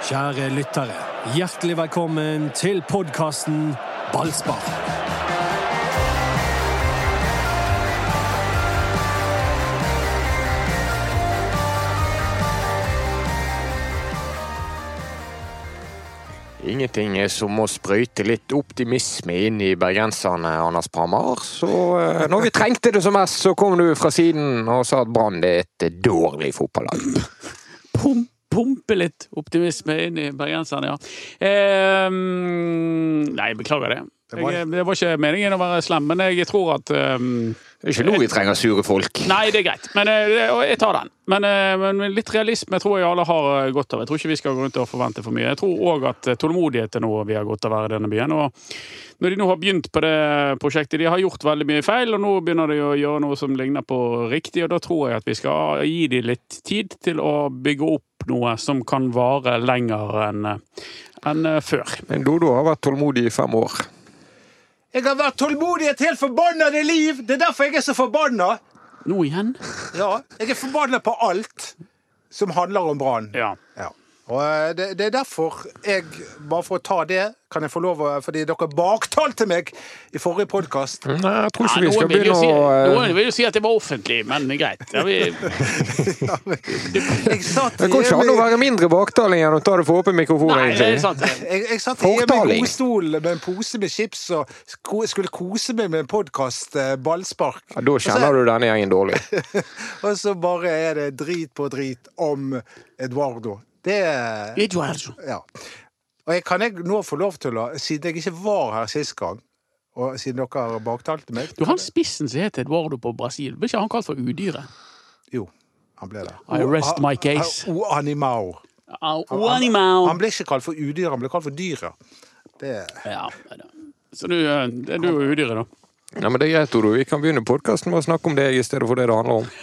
Kjære lyttere, hjertelig velkommen til podkasten Ballspar. Ingenting er som å sprøyte litt optimisme inn i bergenserne, Anders Pamar. Så eh, når vi trengte det som mest, så kom du fra siden og sa at Brann er et dårlig fotballag. Pum, pumpe litt optimisme inn i bergenserne, ja. Eh, nei, beklager det. Jeg, det var ikke meningen å være slem, men jeg tror at um, Det er ikke nå vi trenger sure folk. Nei, det er greit, men uh, jeg tar den. Men, uh, men litt realisme tror jeg alle har eh, godt av. Jeg tror ikke vi skal gå rundt og forvente for mye. Jeg tror òg at tålmodighet er noe vi har godt av her i denne byen. Og når de nå har begynt på det prosjektet, de har gjort veldig mye feil, og nå begynner de å gjøre noe som ligner på riktig, og da tror jeg at vi skal gi dem litt tid til å bygge opp noe som kan vare lenger enn enn eh, før. Men Dodo har vært tålmodig i fem år. Jeg har vært tålmodig et helt forbanna liv! Det er derfor jeg er så forbanna! Nå igjen? Ja, jeg er forbanna på alt som handler om Brann. Ja. Ja. Og eh, det, det er derfor jeg, bare for å ta det, kan jeg få lov å Fordi dere baktalte meg i forrige podkast. Nei, jeg tror ikke Ja, vi skal begynne å eh, noen vil jo si at det var offentlig, men greit. Ja, vi, Jeg satt Det går ikke an å være mindre baktaling enn å ta det for åpen mikrofon, nei, det er egentlig. sant. jeg, jeg satt hjemme i Fortaling. godstolen med en pose med chips og skulle kose meg med en podkast, ballspark. Ja, da kjenner du denne gjengen dårlig. Og så bare er det drit på drit om Eduardo. Det Eduardo. Ja. Og jeg, kan jeg nå få lov til å, siden jeg ikke var her sist gang, og siden dere baktalte meg Du, han spissen som het Eduardo på Brasil, ble ikke han kalt for udyret? Jo, han ble det. I rest my case. O animao. Au, Han, han ble ikke kalt for udyret, han ble kalt for dyret. Det Ja, det det. så du, eh, det er du og udyret, da. Ja, men det er greit, Odo. Vi kan begynne podkasten med å snakke om deg i stedet for det det handler om.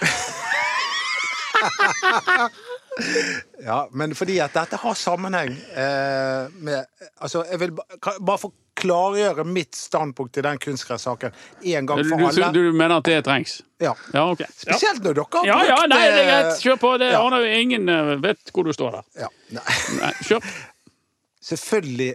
Ja, men fordi at dette har sammenheng eh, med Altså, jeg vil bare få klargjøre mitt standpunkt til den kunstgressaken en gang Du, for du, alle. du mener at det trengs? Ja. Ja, ok. Spesielt når dere har ja, ja brukt, nei, det er eh, greit. Kjør på. Det ja. jo ingen eh, vet hvor du står der. Ja, nei. Nei, kjør. Selvfølgelig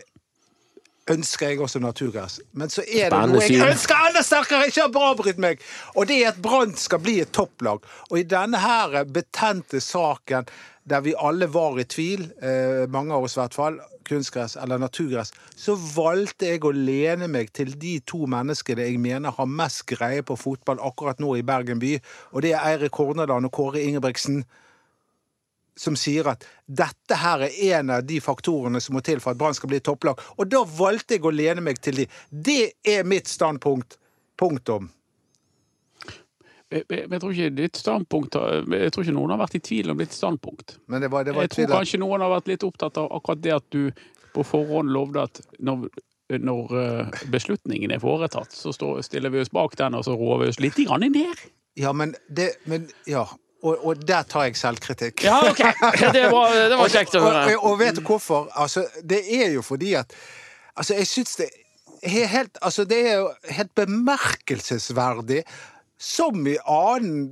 ønsker jeg også naturgress. Men så er det noe jeg ønsker enda sterkere! Ikke avbryt meg! Og det er at Brann skal bli et topplag. Og i denne her betente saken der vi alle var i tvil, eh, mange av oss i hvert fall, kunstgress eller naturgress, så valgte jeg å lene meg til de to menneskene jeg mener har mest greie på fotball akkurat nå i Bergen by, og det er Eirik Horneland og Kåre Ingebrigtsen som sier at dette her er en av de faktorene som må til for at Brann skal bli topplag. Og da valgte jeg å lene meg til de. Det er mitt standpunkt. Punktum. Jeg, jeg, jeg tror ikke ditt standpunkt Jeg tror ikke noen har vært i tvil om ditt standpunkt. Men det var, det var Jeg tror tvil- kanskje noen har vært litt opptatt av akkurat det at du på forhånd lovde at når, når eh, beslutningen er foretatt, så stiller vi oss bak den, og så roer vi oss litt grann ned. Ja, men det men, Ja. Og, og der tar jeg selvkritikk. Ja, OK! Det var, det var kjekt å høre. og, og vet du hvorfor? Altså, det er jo fordi at Altså, jeg syns det er helt Altså, det er jo helt bemerkelsesverdig, som i annen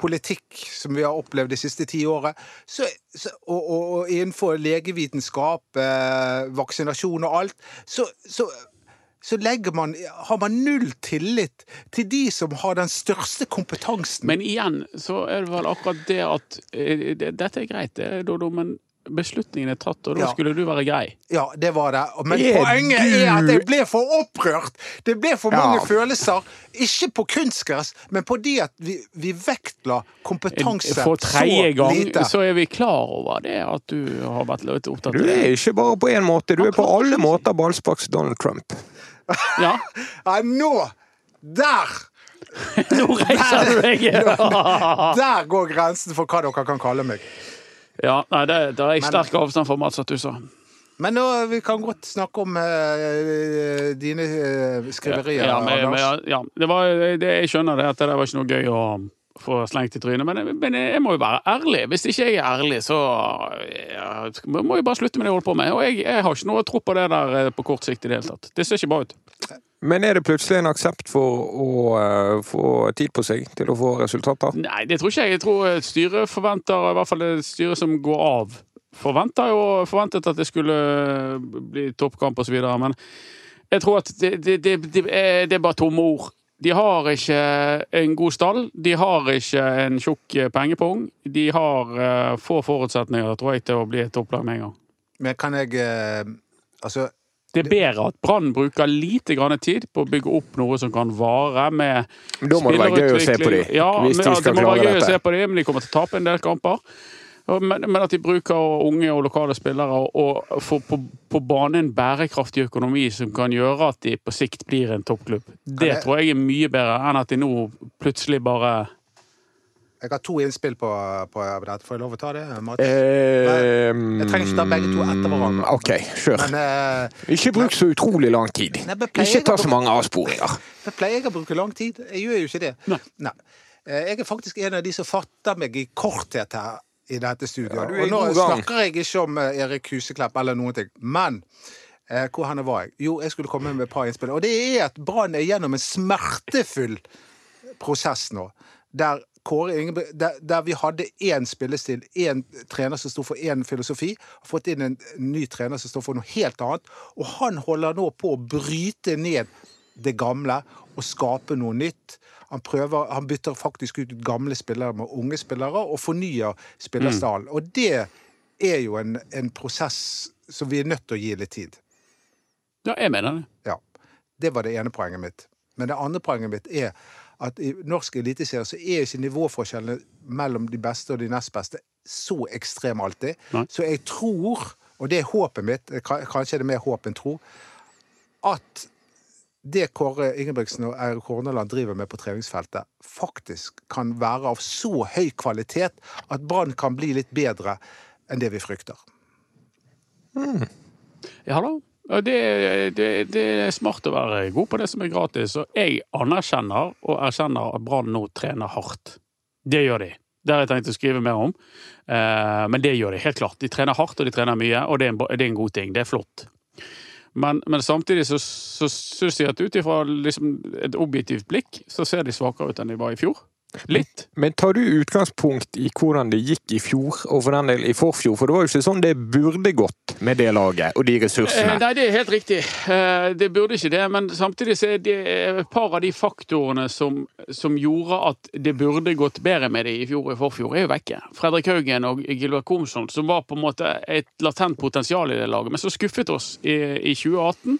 politikk som vi har opplevd de siste ti årene. så, så, og, og, og innenfor legevitenskap, eh, vaksinasjon og alt, så, så så legger man, har man null tillit til de som har den største kompetansen. Men igjen så er det vel akkurat det at eh, det, Dette er greit, det, Dodo, men beslutningen er tatt, og da Ja. skulle du være grei. Ja, det var det. Men Er poenget du- er at jeg ble for opprørt. Det ble for Ja. mange følelser. Ikke på kunstgress, men på det at vi, vi vektla kompetanse For tredje så gang lite. så er vi klar over det, at du har vært litt opptatt Du er ikke bare på én måte, du er på alle måter ballsparks Donald Trump. Ja, Nei, nå! Der! nå reiser du deg! Der går grensen for hva dere kan kalle meg. Ja, nei, det, det er jeg sterk avstand fra Mats at du sa. Men nå, vi kan godt snakke om uh, dine uh, skriverier. Ja, men, Anders. men, ja, det var, det, jeg skjønner det, at det var ikke noe gøy å få slengt i trynet, men, men jeg må jo være ærlig. Hvis ikke jeg er ærlig, så jeg, må jeg bare slutte med det jeg holder på med. Og jeg, jeg har ikke noe tro på det der eh, på kort sikt i det hele tatt. Det ser ikke bra ut. Men er det plutselig en aksept for å uh, få tid på seg til å få resultater? Nei, det tror ikke jeg. Jeg tror styret forventer, i hvert fall det styret som går av, forventer jo forventet at det skulle bli toppkamp videre, men jeg tror at det, det, det, det er bare tomme ord. De har ikke en god stall, de har ikke en tjukk pengepung. De har eh, få forutsetninger tror jeg, til å bli et topplag med en gang. Men kan jeg eh, Altså, Det er bedre at Brann bruker lite grann tid på å bygge opp noe som kan vare med Da må det være gøy å se på dem, Ja, men, de ja, det må være gøy å se på dem, men de kommer til å tape en del kamper. Men, men at de bruker unge og lokale spillere og, og får på, på bane en bærekraftig økonomi som kan gjøre at de på sikt blir en toppklubb, det jeg, tror jeg er mye bedre enn at de nå plutselig bare jeg har to innspill på, på dette. Får jeg lov å ta det, Mats? Eh, jeg trenger ikke ta begge to etter hverandre. OK, kjør. Men eh, Ikke bruk så utrolig lang tid. Nei, pleier Ikke ta så mange avsporinger. jeg pleier å bruke lang tid. Jeg gjør jo ikke det. Nei. Nei. Jeg er faktisk en av de som fatter meg i korthet her i dette studioet. Ja, og nå snakker jeg ikke om eh, Erik Huseklepp eller noen ting. Men eh, hvor henne var jeg? Jo, jeg skulle komme med et par innspill. Og det er at Brann er gjennom en smertefull prosess nå. Der Kåre Ingebrig, der, der vi hadde én spillestil, én trener som sto for én filosofi, har fått inn en ny trener som står for noe helt annet. Og han holder nå på å bryte ned det gamle og skape noe nytt. Han, prøver, han bytter faktisk ut gamle spillere med unge spillere og fornyer spillerstallen. Og det er jo en, en prosess som vi er nødt til å gi litt tid. Ja, jeg mener det. Ja. Det var det ene poenget mitt. Men det andre poenget mitt er at i norsk eliteserie så er ikke nivåforskjellene mellom de beste og de nest beste så ekstrem alltid. Nei. Så jeg tror, og det er håpet mitt, kanskje kanskje er det mer håp enn tro, at det Kåre Ingebrigtsen og Eirik Horneland driver med på treningsfeltet, faktisk kan være av så høy kvalitet at Brann kan bli litt bedre enn det vi frykter. Ja da. Det, det, det er smart å være god på det som er gratis. Og jeg anerkjenner og erkjenner at Brann nå trener hardt. Det gjør de. Det har jeg tenkt å skrive mer om. Eh, men det gjør de helt klart. De trener hardt og de trener mye, og det er en, det er en god ting. Det er flott. Men, men samtidig så, så syns jeg at ut ifra liksom et objektivt blikk, så ser de svakere ut enn de var i fjor. Litt. Men tar du utgangspunkt i hvordan det gikk i fjor, og for den del i forfjor? For det var jo ikke sånn det burde gått med det laget og de Eh, ressursene. Nei, det er helt riktig. Eh, Det burde ikke det. Men samtidig så er det et par av de faktorene som, som gjorde at det burde gått bedre med det i fjor og i forfjor, er jo vekke. Fredrik Haugen og Gilbert Komsson, som var på en måte et latent potensial i det laget, men som skuffet oss i, i 2018.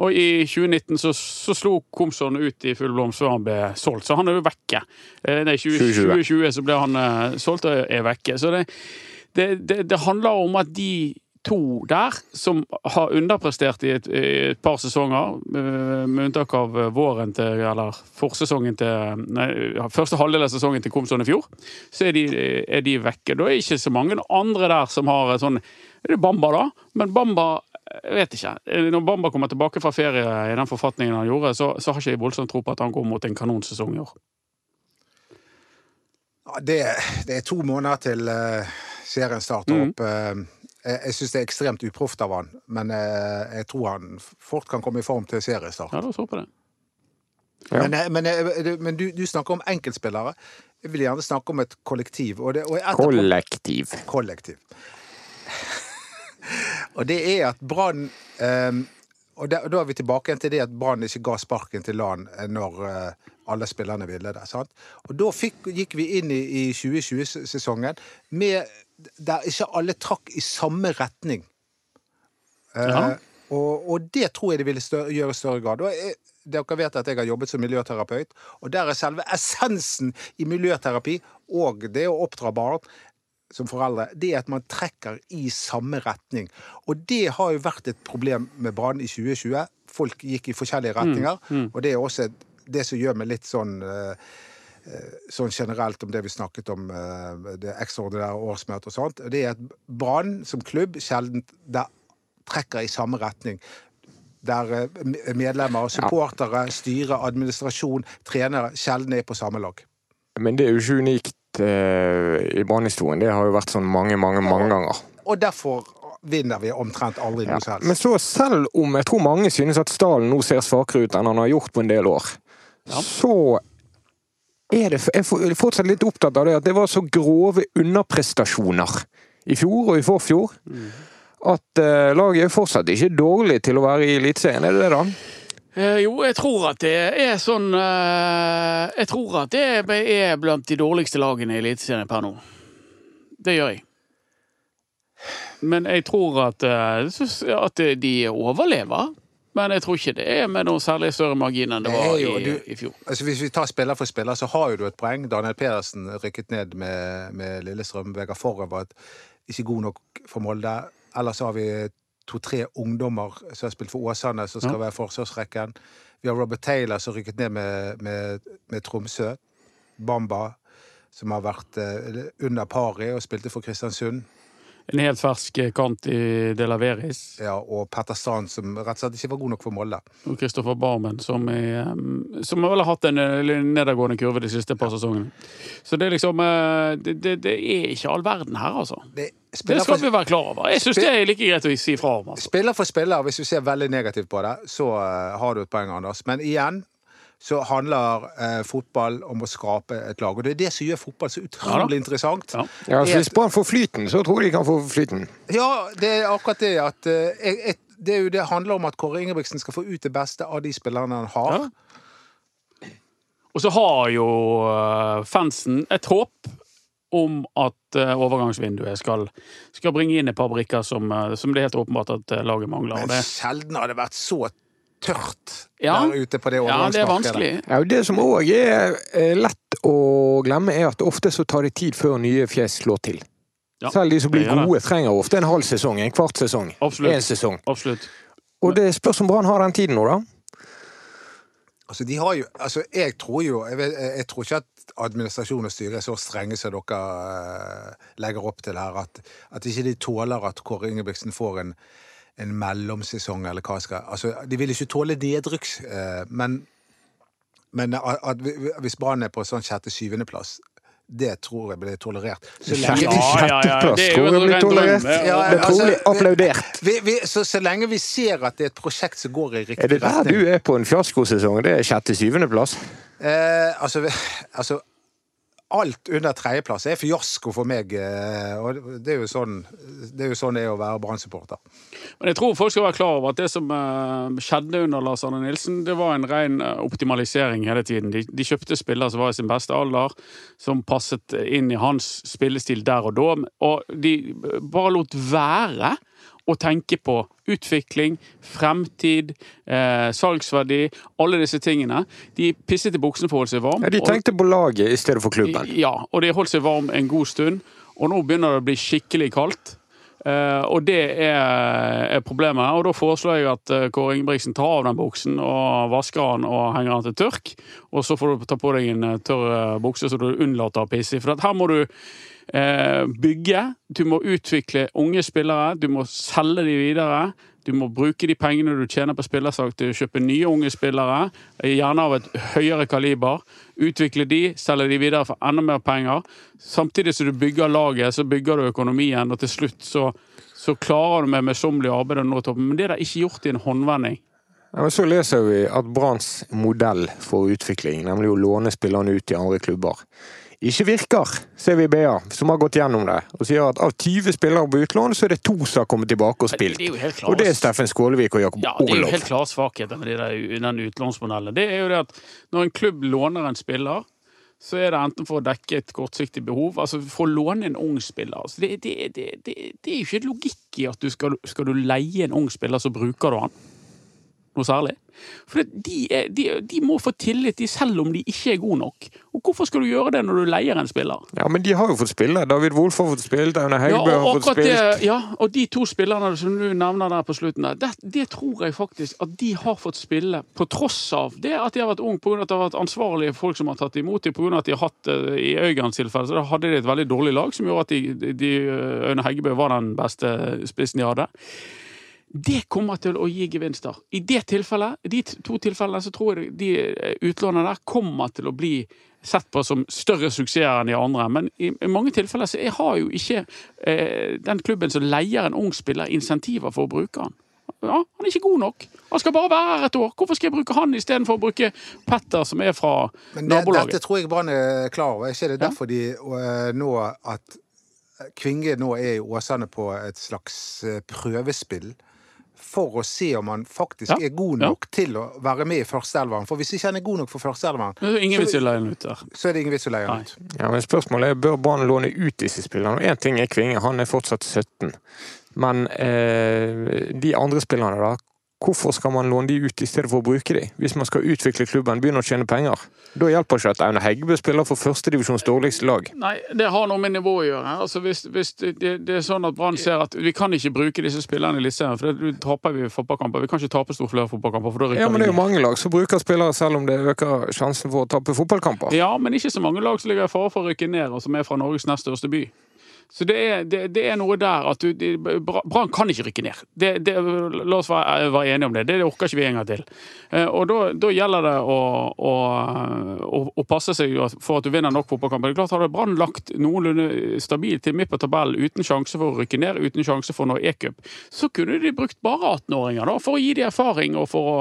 Og i 2019 så, så slo Komson ut i full blomst før han ble solgt, så han er jo vekke. Eh, Nei, 20, 2020. 2020 så ble han eh, solgt og er vekke. Så det, det, det, det handler om at de to der, som har underprestert i et, et par sesonger, eh, med unntak av våren til, eller forsesongen til Nei, første halvdel av sesongen til Komson i fjor, så er de, er de vekke. Da er ikke så mange andre der som har sånn, sånn Det er Bamba, da, men Bamba jeg vet ikke. Når Bamba kommer tilbake fra ferie i den forfatningen han gjorde, så, så har ikke jeg voldsomt tro på at han går mot en kanonsesong i år. Ja, det, det er to måneder til eh, serien starter mm. opp. Eh, jeg jeg syns det er ekstremt uproft av han, men eh, jeg tror han fort kan komme i form til seriestart. Ja, da oss på det. Ja. Men, men, du- men du, du snakker om enkeltspillere. Jeg vil gjerne snakke om et kollektiv. Og det, og etterpå, Kollektiv. kollektiv. Og det er at Brann eh, Og da da er vi tilbake igjen til det at Brann ikke ga sparken til LAN eh, når eh, alle spillerne ville det. sant? Og da fikk, gikk vi inn i, i 2020-sesongen med der ikke alle trakk i samme retning. Eh, Ja. og, og det tror jeg de ville større, gjøre i større grad. Og jeg, dere vet at jeg har jobbet som miljøterapeut, og der er selve essensen i miljøterapi og det å oppdra barn som foreldre, det er at man trekker i samme retning. Og det har jo vært et problem med Brann i 2020. Folk gikk i forskjellige retninger, og det er også det som gjør meg litt sånn eh, eh, Sånn generelt om det vi snakket om, eh, det ekstraordinære årsmøtet og sånt. Det er at Brann som klubb sjelden trekker i samme retning. Der medlemmer, supportere, styre, administrasjon, trenere sjelden er på samme lag. Men det er jo ikke unikt i Brann-historien. Det har jo vært sånn mange, mange, mange ganger. Og derfor vinner vi omtrent aldri noe ja. selv. Men så selv om jeg tror mange synes at Stalin nå ser svakere ut enn han har gjort på en del år, Ja. så er det Jeg er fortsatt litt opptatt av det at det var så grove underprestasjoner i fjor og i forfjor. At uh, laget er fortsatt ikke dårlig til å være i Eliteserien, er det det, da? Eh, jo, jeg tror at det er sånn eh, Jeg tror at det er blant de dårligste lagene i Eliteserien per nå. Det gjør jeg. Men jeg tror at, eh, at de overlever. Men jeg tror ikke det er med noe særlig større margin enn det var jo- i, du- i fjor. Altså Hvis vi tar spiller for spiller, så har jo du et poeng. Daniel Pedersen rykket ned med, med Lillestrøm. Vegard Forre var ikke god nok for Molde. Ellers har vi to-tre ungdommer som har spilt for Åsane, som skal være forsvarsrekken. Vi har Robert Taylor som rykket ned med, med, med Tromsø. Bamba, som har vært eh, under paret og spilte for Kristiansund. En helt fersk kant i De Laveris. Ja, og Petter Strand, som rett og slett ikke var god nok for Molde. Og Kristoffer Barmen, som, er, som vel har hatt en eh, nedadgående kurve de siste par sesongene. Så det er liksom eh, det, det, det er ikke all verden her, altså. Det, Det skal for- vi være klar over. Jeg syns det er like greit å si fra om. Altså. Spiller for spiller, hvis du ser veldig negativt på det, så eh, har du et poeng, Anders. Men igjen så handler eh, fotball om å skape et lag. Og det er det som gjør fotball så utrolig Ja interessant. Ja. Ja, så Hvis Brann får flyten, så tror jeg de kan få flyten. Ja, det er akkurat det at eh, jeg, det, er jo, det handler om at Kåre Ingebrigtsen skal få ut det beste av de spillerne han har. Ja. Og så har jo eh, fansen et håp om at eh, overgangsvinduet skal, skal bringe inn et par brikker som, eh, som det er helt åpenbart at eh, laget mangler. Men sjelden har det vært så tørt Ja. der ute på det ja, det er overgangsmarkedet. vanskelig. Ja, det som òg er lett å glemme, er at ofte så tar det tid før nye fjes slår til. Ja, Selv de som blir gode, trenger ofte en halv sesong, en kvart sesong, Absolutt. en sesong. Absolutt. Og det spørs om Brann har den tiden nå, da. Altså, de har jo, altså, jeg tror jo jeg, vet, jeg tror ikke at administrasjon og styre er så strenge som dere eh, legger opp til her, at, at ikke de tåler at Kåre Ingebrigtsen får en, en mellomsesong, eller hva skal Altså, de vil ikke tåle nedrykks, eh, men, men at, at hvis Brann er på sånn sjette-syvendeplass, det tror jeg blir tolerert. Så lenge Ja, ja, ja, det er jo tror jeg en blir tolerert. Ja, Det er altså, applaudert. vi, vi, så, så lenge vi ser at det er et prosjekt som går i riktig Er det der retning du er på en fiaskosesong? Det er sjette-syvendeplass? Eh, altså, altså Alt under tredjeplass er fiasko for meg. eh, Og det er jo sånn det er jo sånn det er å være Brann-supporter. Men jeg tror folk skal være klar over at det som eh, skjedde under Lars Arne Nilsen, det var en ren eh, optimalisering hele tiden. De, de kjøpte spillere som var i sin beste alder, som passet inn i hans spillestil der og da. Og de bare lot være å tenke på utvikling, fremtid, eh, salgsverdi, alle disse tingene. De pisset i buksene for å holde seg varm. Ja, de og- tenkte på laget i stedet for klubben. ja, og de holdt seg varm en god stund. Og nå begynner det å bli skikkelig kaldt. Eh, og det er, er problemet. Og da foreslår jeg at eh, Kåre Ingebrigtsen tar av den buksen og vasker den og henger den til tørk. Og så får du ta på deg en eh, tørr eh, bukse så du unnlater å pisse i. For her må du bygge, du må utvikle unge spillere, du må selge de videre. Du må bruke de pengene du tjener på spillersalg til å kjøpe nye unge spillere, gjerne av et høyere kaliber. Utvikle de, selge de videre for enda mer penger. Samtidig som du bygger laget, så bygger du økonomien, og til slutt så, så klarer du med møysommelig arbeid å nå toppen. Men det er da ikke gjort i en håndvending. Ja, så leser vi at Branns modell for utvikling, nemlig å låne spillerne ut i andre klubber, ikke virker, ser vi BA, som har gått gjennom det, og sier at av 20 spillere på utlån, så er det to som har kommet tilbake og spilt. Det. Og det er Steffen Skålevik og Jakob Ja, det er jo helt klare svakheter med de den utlånsmodellen. Det er jo det at når en klubb låner en spiller, så er det enten for å dekke et kortsiktig behov, altså for å låne en ung spiller. Altså det, det, det, det, det er jo ikke logikk i at du skal, skal du leie en ung spiller, så bruker du han. Noe særlig. For de, er, de, de må få tillit, de, selv om de ikke er gode nok. Og hvorfor skal du gjøre det når du leier en spiller? Ja, men de har jo fått spille. David Wolff har fått spilt, Aune Ja, har fått spilt. ja, og de to spillerne som du nevner der på slutten, der, det, det tror jeg faktisk at de har fått spille på tross av det at de har vært unge, av at det har vært ansvarlige folk som har tatt imot dem, av at de har hatt eh, i Øygards tilfelle, så da hadde de et veldig dårlig lag som gjorde at de, de, de, Aune Heggebø var den beste spissen de hadde. Det kommer til å gi gevinster. I det tilfellet, de to tilfellene så tror jeg de eh, utlånene der kommer til å bli sett på som større suksesser enn de andre. Men i, mange tilfeller så har jo ikke eh, den klubben som leier en ung spiller, insentiver for å bruke han. Ja, Han er ikke god nok. Han skal bare være her et år. Hvorfor skal jeg bruke han istedenfor å bruke Petter, som er fra Men det, nabolaget? dette tror jeg Brann er klar over. Er ikke det Ja. derfor de eh, nå at Kvinge nå er i Åsane på et slags eh, prøvespill for å se om han faktisk Ja, er god ja. nok til å være med i førsteelveren. For hvis ikke han er god nok for førsteelveren, Det er Ingen vits i å leie den ut der. så er det ingen vits å leie han ut. Ja, men Spørsmålet er bør Brann låne ut disse spillerne. Én ting er Kvinge, han er fortsatt 17. Men eh, de andre spillerne, da? Hvorfor skal man låne de ut i stedet for å bruke de? Hvis man skal utvikle klubben, begynne å tjene penger. Da hjelper ikke at Aune Heggebø spiller for førstedivisjons dårligste lag. Nei, det har noe med nivå å gjøre. Altså hvis, hvis det, det er sånn at Brann ser at vi kan ikke bruke disse spillerne i Eliteserien, for da taper vi fotballkamper. Vi kan ikke tape stort flere fotballkamper, for da rykker Ja, men det er jo mange lag som bruker spillere selv om det øker sjansen for å tape fotballkamper. Ja, men ikke så mange lag som ligger i fare for å rykke ned, og som er fra Norges nest største by. Så det er, det, det er noe der at du Brann kan ikke rykke ned. Det, det, la oss være, være enige om det. Det orker ikke vi en gang til. Eh, Og da, gjelder det å, å, å, å passe seg for at du vinner nok fotballkamper. Det er klart Hadde Brann lagt noenlunde stabilt til midt på tabellen uten sjanse for å rykke ned, uten sjanse for noe e-cup, så kunne de brukt bare 18-åringer for å gi dem erfaring og for å,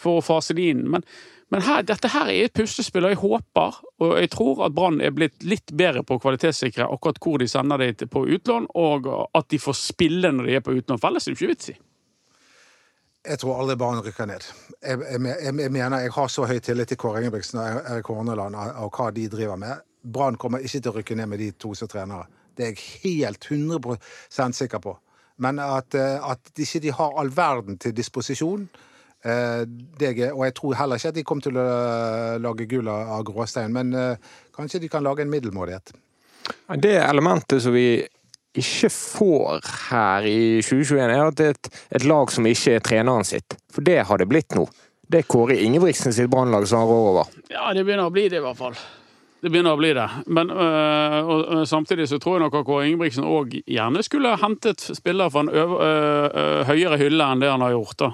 for å fase de inn. Men, men her, dette her er et puslespill, og jeg håper og jeg tror at Brann er blitt litt bedre på å kvalitetssikre akkurat hvor de sender det på utlån, og at de får spille når de er på utlån. For ellers er det ikke vits i. Jeg tror aldri Brann rykker ned. Jeg, jeg, jeg, jeg mener jeg har så høy tillit til Kåre Ingebrigtsen og Erik Horneland og hva de driver med. Brann kommer ikke til å rykke ned med de to som trenere. Det er jeg helt 100% sikker på. Men at, eh, at de ikke har all verden til disposisjon eh, er, Og jeg tror heller ikke at de kommer til å eh, lage gull av av gråstein, men eh, kanskje de kan lage en middelmådighet. Det elementet som vi ikke får her i 2021, er at det er et, et lag som ikke er treneren sitt. For det har det blitt nå. Det er Kåre Ingebrigtsen sitt brannlag som har rår over. Ja, det begynner å bli det, i hvert fall. Det begynner å bli det. Men øh, og, øh, samtidig så tror jeg nok at Kåre Ingebrigtsen òg gjerne skulle hentet spillere fra en øver, øh, øh, høyere hylle enn det han har gjort. da.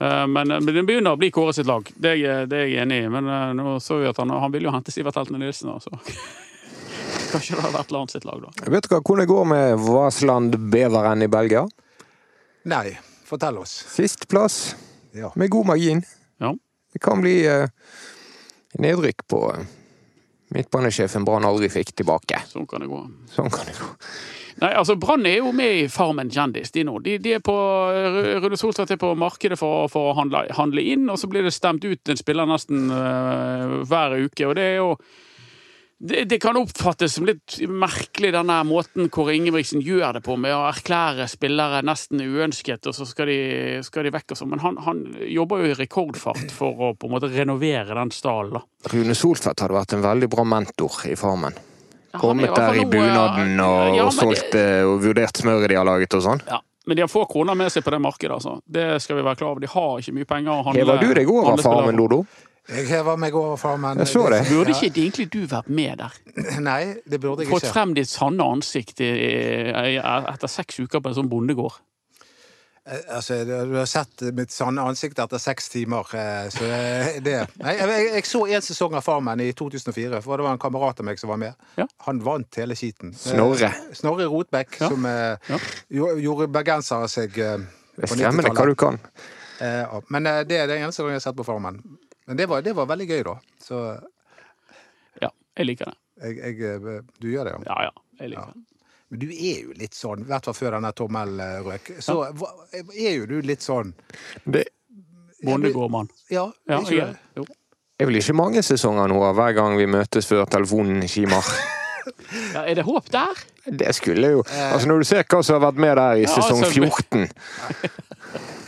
Eh, men, men det begynner å bli Kåre sitt lag. Det er, det er jeg enig i. Men øh, nå så vi at han, han ville jo hente Sivert Heltene Nilsen, da. Så kanskje det hadde vært Land sitt lag, da. Vet du hva, hvordan det går med Vasland Beveren i Belgia? Nei, fortell oss. Sisteplass, Ja. med god margin. Ja. Det kan bli nedrykk på midtbanesjefen Brann aldri fikk tilbake. Sånn kan det gå. Sånn kan det gå. Nei, altså Brann er jo med i Farmen kjendis, de nå. De, de er på, Rune Solstad er på markedet for, for å handle, handle inn, og så blir det stemt ut en spiller nesten uh, hver uke. Og det er jo det, det kan oppfattes som litt merkelig, denne måten Kåre Ingebrigtsen gjør det på, med å erklære spillere nesten uønsket, og så skal de, skal de vekk og sånn. Men han, han jobber jo i rekordfart for å på en måte renovere den stallen. Rune Soltvedt hadde vært en veldig bra mentor i Farmen. Kommet der i bunaden og, Ja, solgt eh, og vurdert smøret de har laget og sånn. Ja, men de har få kroner med seg på det markedet. altså. Det skal vi være klar over. De har ikke mye penger Hever du deg over handle Farmen, for. Jeg hever meg overfor, Farmen. Jeg så det. Burde ikke egentlig du vært med der? Nei, det burde jeg Fått frem ditt sanne ansikt i, i, etter seks uker på en sånn bondegård? Eh, Altså, du har sett mitt sanne ansikt etter seks timer, eh, så det- det Nei, jeg, jeg, jeg så en sesong av Farmen i 2004, for det var en kamerat av meg som var med. Ja. Han vant hele skiten. Snorre. Eh, Snorre Rotbekk, Ja. som eh, Ja. gjo- gjorde bergensere seg eh, Det er skremmende hva du kan. Eh. Men eh, det er det eneste gangen jeg har sett på Farmen. Men det var, det var veldig gøy, da. Så Ja, jeg liker det. jeg, jeg eh, Du gjør det, ja. Ja, ja. Jeg liker Ja. det. Men du er jo litt sånn, i hvert fall før denne tommel-røk. så hva- er jo du litt sånn Det Bondegårdmann. Ja, Ja, ikke jeg, det? jo. er vel ikke mange sesonger nå av hver gang vi møtes før telefonen kimer. ja, er det håp der? Det skulle jo Altså Når du ser hva som har vært med der i Ja, sesong altså, 14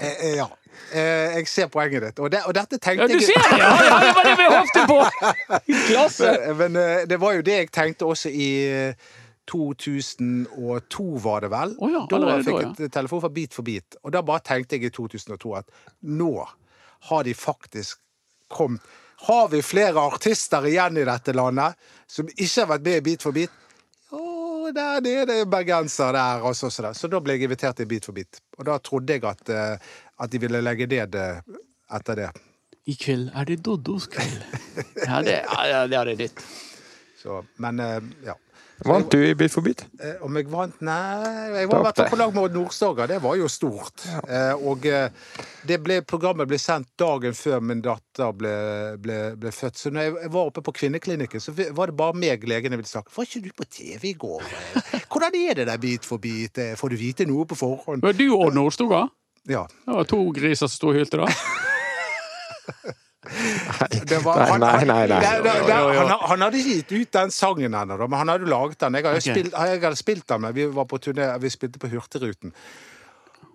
Eh, eh, ja. Eh, jeg ser poenget ditt. Og, det, og dette Ja, tenkte du ser det! Ja, ja, det var det vi håpte på! Klasse! Men, men eh, det var jo det jeg tenkte også i eh, 2002, var det vel? Oh, ja, da jeg fikk jeg ja. telefon fra Beat for beat. Og da bare tenkte jeg i 2002 at nå har de faktisk kommet Har vi flere artister igjen i dette landet som ikke har vært med i Beat for beat? Der nede er bergenser der, og så, så, der. så da ble jeg invitert til Beat for beat. Og da trodde jeg at, eh, at de ville legge ned eh, etter det. I kveld er det Doddos kveld. Ja, det, ja, ja, det er det ditt. Så, men eh, ja. Vant du i Bit for bit? Eh, Om jeg vant? Nei, jeg var i hvert fall på lag med Odd Nordstoga. Det var jo stort. Eh, og det ble, programmet ble sendt dagen før min datter ble, ble, ble født. Så når jeg, var oppe på kvinneklinikken, så var det bare meg legene ville snakke. Var ikke du på TV i går? Hvordan er det der Bit for bit? Får du vite noe på forhånd? Var du og Nordstoga? Ja. Det var to griser som sto og hylte da. Det var, Nei, han, nei, nei, nei. det- det- det- Jo, jo, jo. Han, han hadde ikke gitt ut den sangen ennå, men han hadde laget den. Jeg hadde, okay. spilt, jeg hadde spilt den, men vi var på turné, vi spilte på Hurtigruten.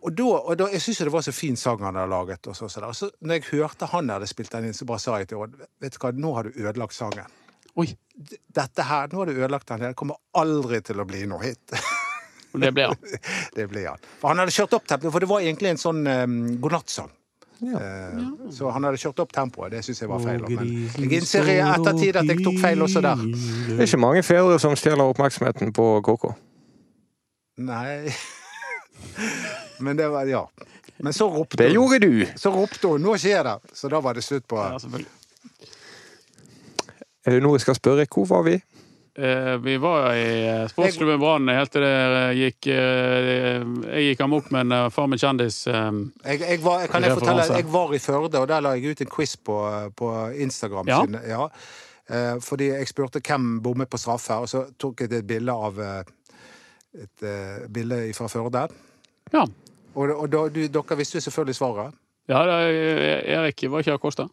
Og da, og da, Jeg syns det var så fin sang han hadde laget. Og så, så, der. så når jeg hørte han hadde spilt den inn, så bare sa jeg til Odd Vet du hva, nå har du ødelagt sangen. Oi, Dette her, Nå har du ødelagt den. Det kommer aldri til å bli noe hit. og det ble han. det ble han. For han hadde kjørt opp tempoet, for det var egentlig en sånn um, godnattsang. Eh, Så han hadde kjørt opp tempoet. Det syns jeg var feil. Men jeg innser i ettertid at jeg tok feil også der. Det er ikke mange fedre som stjeler oppmerksomheten på KK. Nei Men det var Ja. Men så ropte Det gjorde du! Så ropte hun 'nå skjer det', så da var det slutt på Ja, selvfølgelig. Er det noe jeg skal spørre? Hvor var vi? Eh, vi var i eh, sportsklubben Brann helt til det eh, gikk Jeg gikk amok med en Far med kjendis. jeg, jeg var, Kan jeg fortelle. Jeg var i Førde, og der la jeg ut en quiz på, på Instagram. Ja. Sin, ja. Fordi jeg spurte hvem bommet på straffe, og så tok jeg et bilde av et bilde fra Førde. Ja. Og, og da, du, dere visste jo selvfølgelig svaret. ja det, er- Erik var ikke Acosta.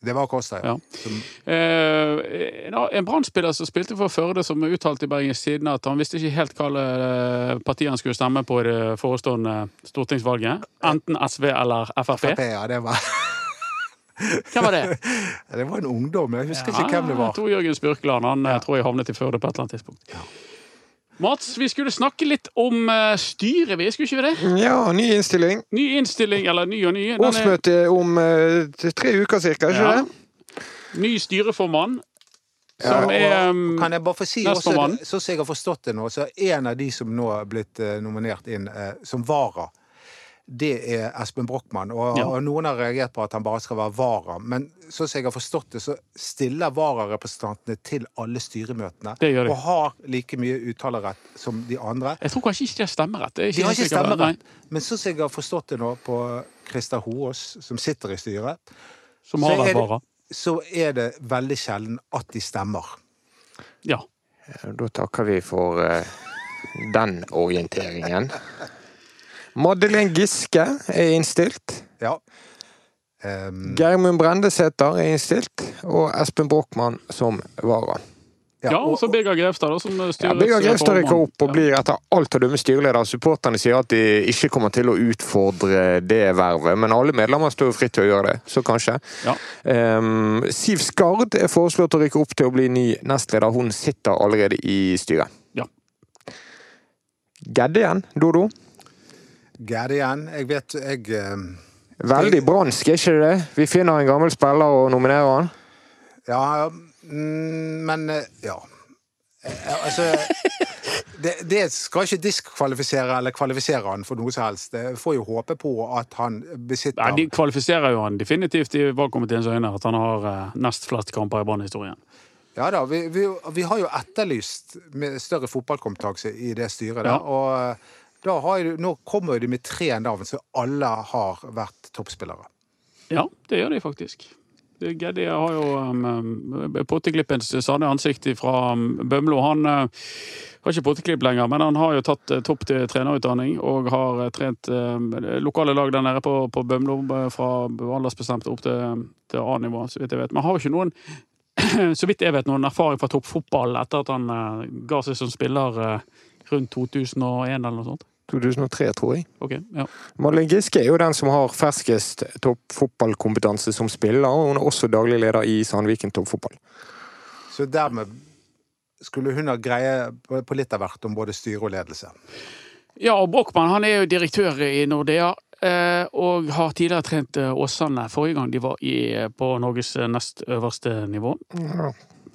Det var Kosta, ja. Ja. Som, Eh, en- Brann-spiller som spilte for Førde, som uttalte i Bergens Tidende at han visste ikke helt hva parti han skulle stemme på i det forestående stortingsvalget. Enten SV eller Frp. Frp, ja, det var Hvem var det? Det var en ungdom. Jeg husker ikke hvem det var. Tror Jørgen Spurkland. Han ja. tror jeg havnet i Førde på et eller annet tidspunkt. Mats, vi skulle snakke litt om eh, styret, vi. Skulle ikke vi det? Ja, ny innstilling. Ny innstilling, eller ny og ny. Den er- Årsmøte om uh, tre uker cirka, ikke Ja. det? Ny styreformann. Som ja, er um, kan jeg bare få si også, sånn jeg har forstått det nå, så er en av de som nå er blitt uh, nominert inn uh, som vara, det er Espen Brochmann. Og, Ja. og noen har reagert på at han bare skal være vara. Men sånn som jeg har forstått det, så stiller vararepresentantene til alle styremøtene. Det gjør de. Og har like mye uttalerett som de andre. Jeg tror kanskje ikke de har stemmerett. Det er De har ikke stemmerett. Men sånn som jeg har forstått det nå på Christer Hoås, som sitter i styret, Som har vært vara. så er det veldig sjelden at de stemmer. Ja. Da takker vi for uh, den orienteringen. Madeleine Giske er innstilt. Ja. Um, Geirmund Brendesæter er innstilt. Og Espen Brochmann som vara. ja, og så Birger Grevstad, som som Ja, styrets Birger Grevstad rykker opp og blir etter alt å dømme styreleder. Supporterne sier at de ikke kommer til å utfordre det vervet, men alle medlemmer står jo fritt til å gjøre det, så kanskje. Ja. Um, Siv Skard er foreslått å rykke opp til å bli ny nestleder. Hun sitter allerede i styret. Ja. Gedde igjen, Dodo. Gære igjen. Jeg vet jeg um, Veldig bransk, er ikke det? Vi finner en gammel spiller og nominerer han. Ja, mm, men eh, ja. Eh, Altså det, det skal ikke diskvalifisere eller kvalifisere han for noe som helst. Jeg får jo håpe på at han besitter Nei, De kvalifiserer jo han definitivt i valgkomiteens øyne, at han har eh, nest flest kamper i Brann-historien. Ja da, vi, vi, vi har jo etterlyst med større fotballkompetanse i det styret der. Og eh, da jo, nå kommer de med tre navn, så alle har vært toppspillere. Ja, det gjør de faktisk. Geddy har jo um, potteklippens sanne ansikt fra um, Bømlo. Han uh, har ikke potteklipp lenger, men han har jo tatt uh, topp til trenerutdanning og har uh, trent um, lokale lag der nede på, på Bømlo uh, fra aldersbestemt opp til, til A-nivå, så vidt jeg vet. Men har ikke noen så vidt jeg vet, noen erfaring fra toppfotball etter at han uh, ga seg som spiller uh, rundt 2001 eller noe sånt. 2003, tror jeg. Ok, ja. Malin Giske er jo den som har ferskest toppfotballkompetanse som spiller, og hun er også daglig leder i Sandviken toppfotball. Så dermed skulle hun ha greie på litt av hvert om både styre og ledelse. Ja, og Brochmann han er jo direktør i Nordea. eh, Og har tidligere trent eh, Åsane forrige gang de var i, på Norges eh, nest øverste nivå.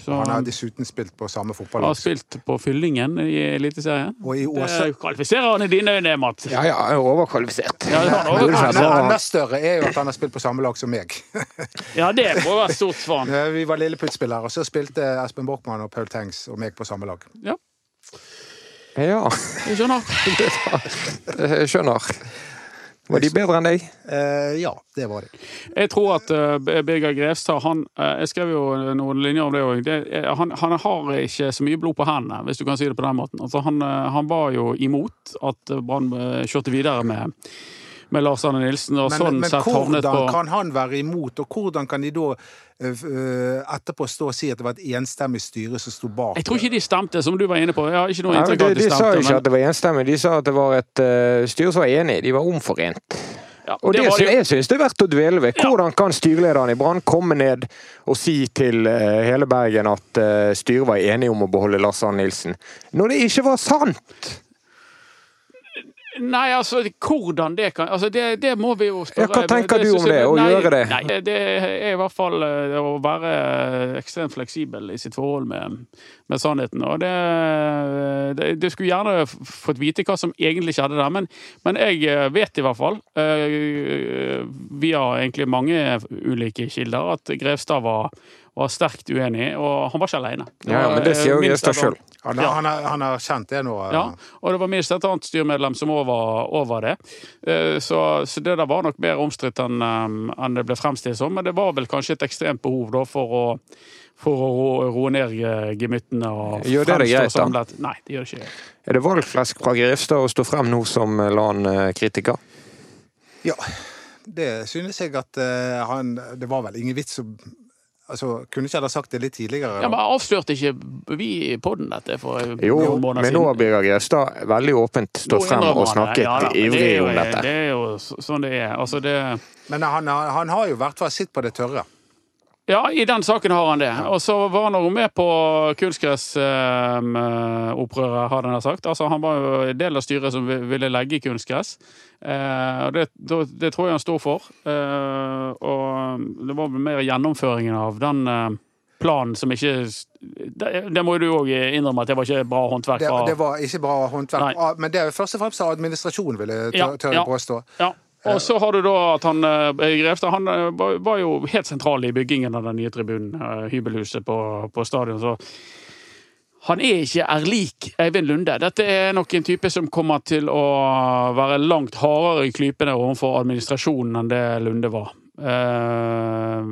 Så Han har dessuten spilt på samme fotballag. har spilt på Fyllingen i Eliteserien. Og i Åse Det kvalifiserer han i dine øyne, Mats. Ja, ja, er overkvalifisert. Ja, han være bra. Enda større er jo at han har spilt på samme lag som meg. Ja, det må være stort for han. Vi var lilleputtspillere, og så spilte Espen Borchmann og Paul Tengs og meg på samme lag. Ja. Ja, Jeg skjønner. jeg skjønner. Var de bedre enn deg? Eh, ja, det var det. Jeg tror at uh, Birger Grevstad han, uh, Jeg skrev jo noen linjer om det òg. Han, han har ikke så mye blod på hendene, hvis du kan si det på den måten. Altså, han, eh, han var jo imot at Brann eh, kjørte videre med, med Lars Arne Nilsen, og Men, sånn men sett havnet hvordan på kan han være imot, og hvordan kan de da eh, eh, etterpå stå og si at det var et enstemmig styre som sto bak? Jeg tror ikke de stemte, som du var inne på. Jeg har ikke noe inntrykk de, av at de de sa stemte. ikke men- at det var enstemmig, de sa at det var et uh, styre som var enig. De var omforent. Ja, Og det, det som jeg synes det er verdt å dvele ved. Hvordan kan styrelederen i Brann komme ned og si til eh, hele Bergen at eh, styret var enig om å beholde Lars Arne Nilsen, når det ikke var sant? Nei, altså, hvordan det kan Altså, det, det må vi jo spørre Ja, hva tenker du om det, å nei, gjøre det? Nei, det er i hvert fall eh, å være ekstremt fleksibel i sitt forhold med, med sannheten. Og det, det Du skulle gjerne fått vite hva som egentlig skjedde der, men, men jeg eh, vet i hvert fall, eh, via egentlig mange ulike kilder, at Grevstad var, var sterkt uenig, og han var ikke alene. Ja, men det sier jo Gjestad Grevstad et sjøl. Han, har- han, han har kjent det nå. eh, ja, og det var minst et annet styremedlem som òg var over det. Eh, Så, så det der var nok mer omstridt enn eh, enn det ble fremstilt som. Men det var vel kanskje et ekstremt behov da for å, for å ro- roe ned eh, gemyttene og Gjør det det fremstå greit, da? samlet. Nei, det gjør det ikke. Er det valgflesk fra Grevstad å stå frem nå som eh, LAN-kritiker? Ja, det synes jeg at eh, han Det var vel ingen vits å Altså, kunne ikke heller sagt det litt tidligere? Ja, men Avslørte ikke vi i poden dette for Jo, noen måneder siden? Jo, men nå? Birger Gjestad veldig åpent stått frem og han snakket Ja da, ivrig det jo- om dette. Det er jo sånn det er. Altså, det Men han, har- han har jo i hvert fall sitt på det tørre. Ja, i den saken har han det. Og så var han jo med på kunstgressopprøret, har han sagt. Altså, han var jo en del av styret som ville legge kunstgress. Eh, og det, det tror jeg han står for. Eh, og det var mer gjennomføringen av den eh, planen som ikke Det, det må du òg innrømme at det var ikke bra håndverk Det, det var ikke bra håndverk. Nei. Men det er først og fremst av administrasjonen, vil jeg Ja, å tør ja. påstå. Ja. Og så har du da at han Grefstad Grevstad han eh, var jo helt sentral i byggingen av den nye tribunen, eh, hybelhuset på, på stadion. Så han er ikke er lik Eivind Lunde. Dette er nok en type som kommer til å være langt hardere i klypene overfor administrasjonen enn det Lunde var. Eh,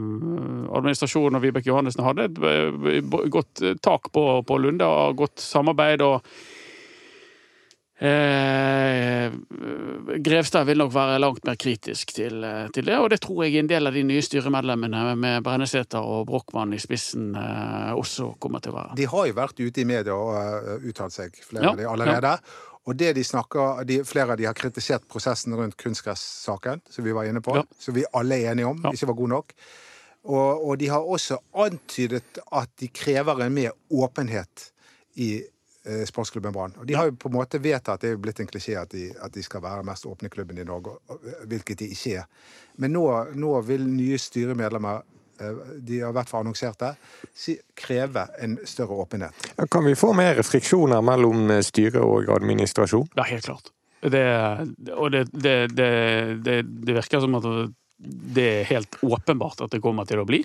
administrasjonen og Vibeke Johannessen hadde et eh, godt tak på, på Lunde og godt samarbeid. og Eh, Grevstad vil nok være langt mer kritisk til, eh, til det, og det tror jeg en del av de nye styremedlemmene med Brennesæter og Brochmann i spissen eh, også kommer til å være. De har jo vært ute i media og uh, uttalt seg, flere Ja, av de allerede. Og det de snakker, de, flere av de har kritisert prosessen rundt kunstgressaken, som vi var inne på, Ja. som vi alle er enige om Ja. ikke var god nok. Og, og de har også antydet at de krever en mer åpenhet i eh, sportsklubben Brann. De har jo på en måte vedtatt, det er jo blitt en klisjé, at de, at de skal være den mest åpne klubben i Norge, hvilket de ikke er. Men nå, nå vil nye styremedlemmer eh, de har i hvert fall annonsert det, kreve en større åpenhet. Kan vi få mer friksjoner mellom eh, styre og administrasjon? Ja, helt klart. Det, og det, det, det, det, det virker som at det er helt åpenbart at det kommer til å bli.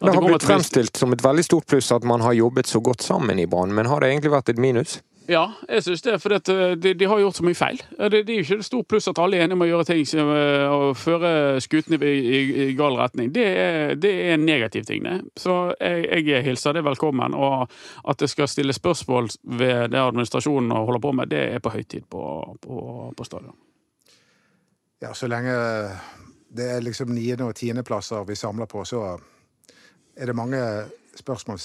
Det har blitt til å bli- fremstilt som et veldig stort pluss at man har jobbet så godt sammen i Brann, men har det egentlig vært et minus? Ja, jeg syns det. For at, eh, de, de har gjort så mye feil. Eh, Det, det er jo ikke et stort pluss at alle er enige om å gjøre ting som, å og føre skutene i, i, i gal retning. Det er, det er en negativ ting, det. Så jeg, jeg hilser det velkommen. Og at det skal stille spørsmål ved det administrasjonen holder på med, det er på høytid på, på, på stadion. Ja, så lenge det er liksom niende- og tiendeplasser vi samler på, så er det mange spørsmål,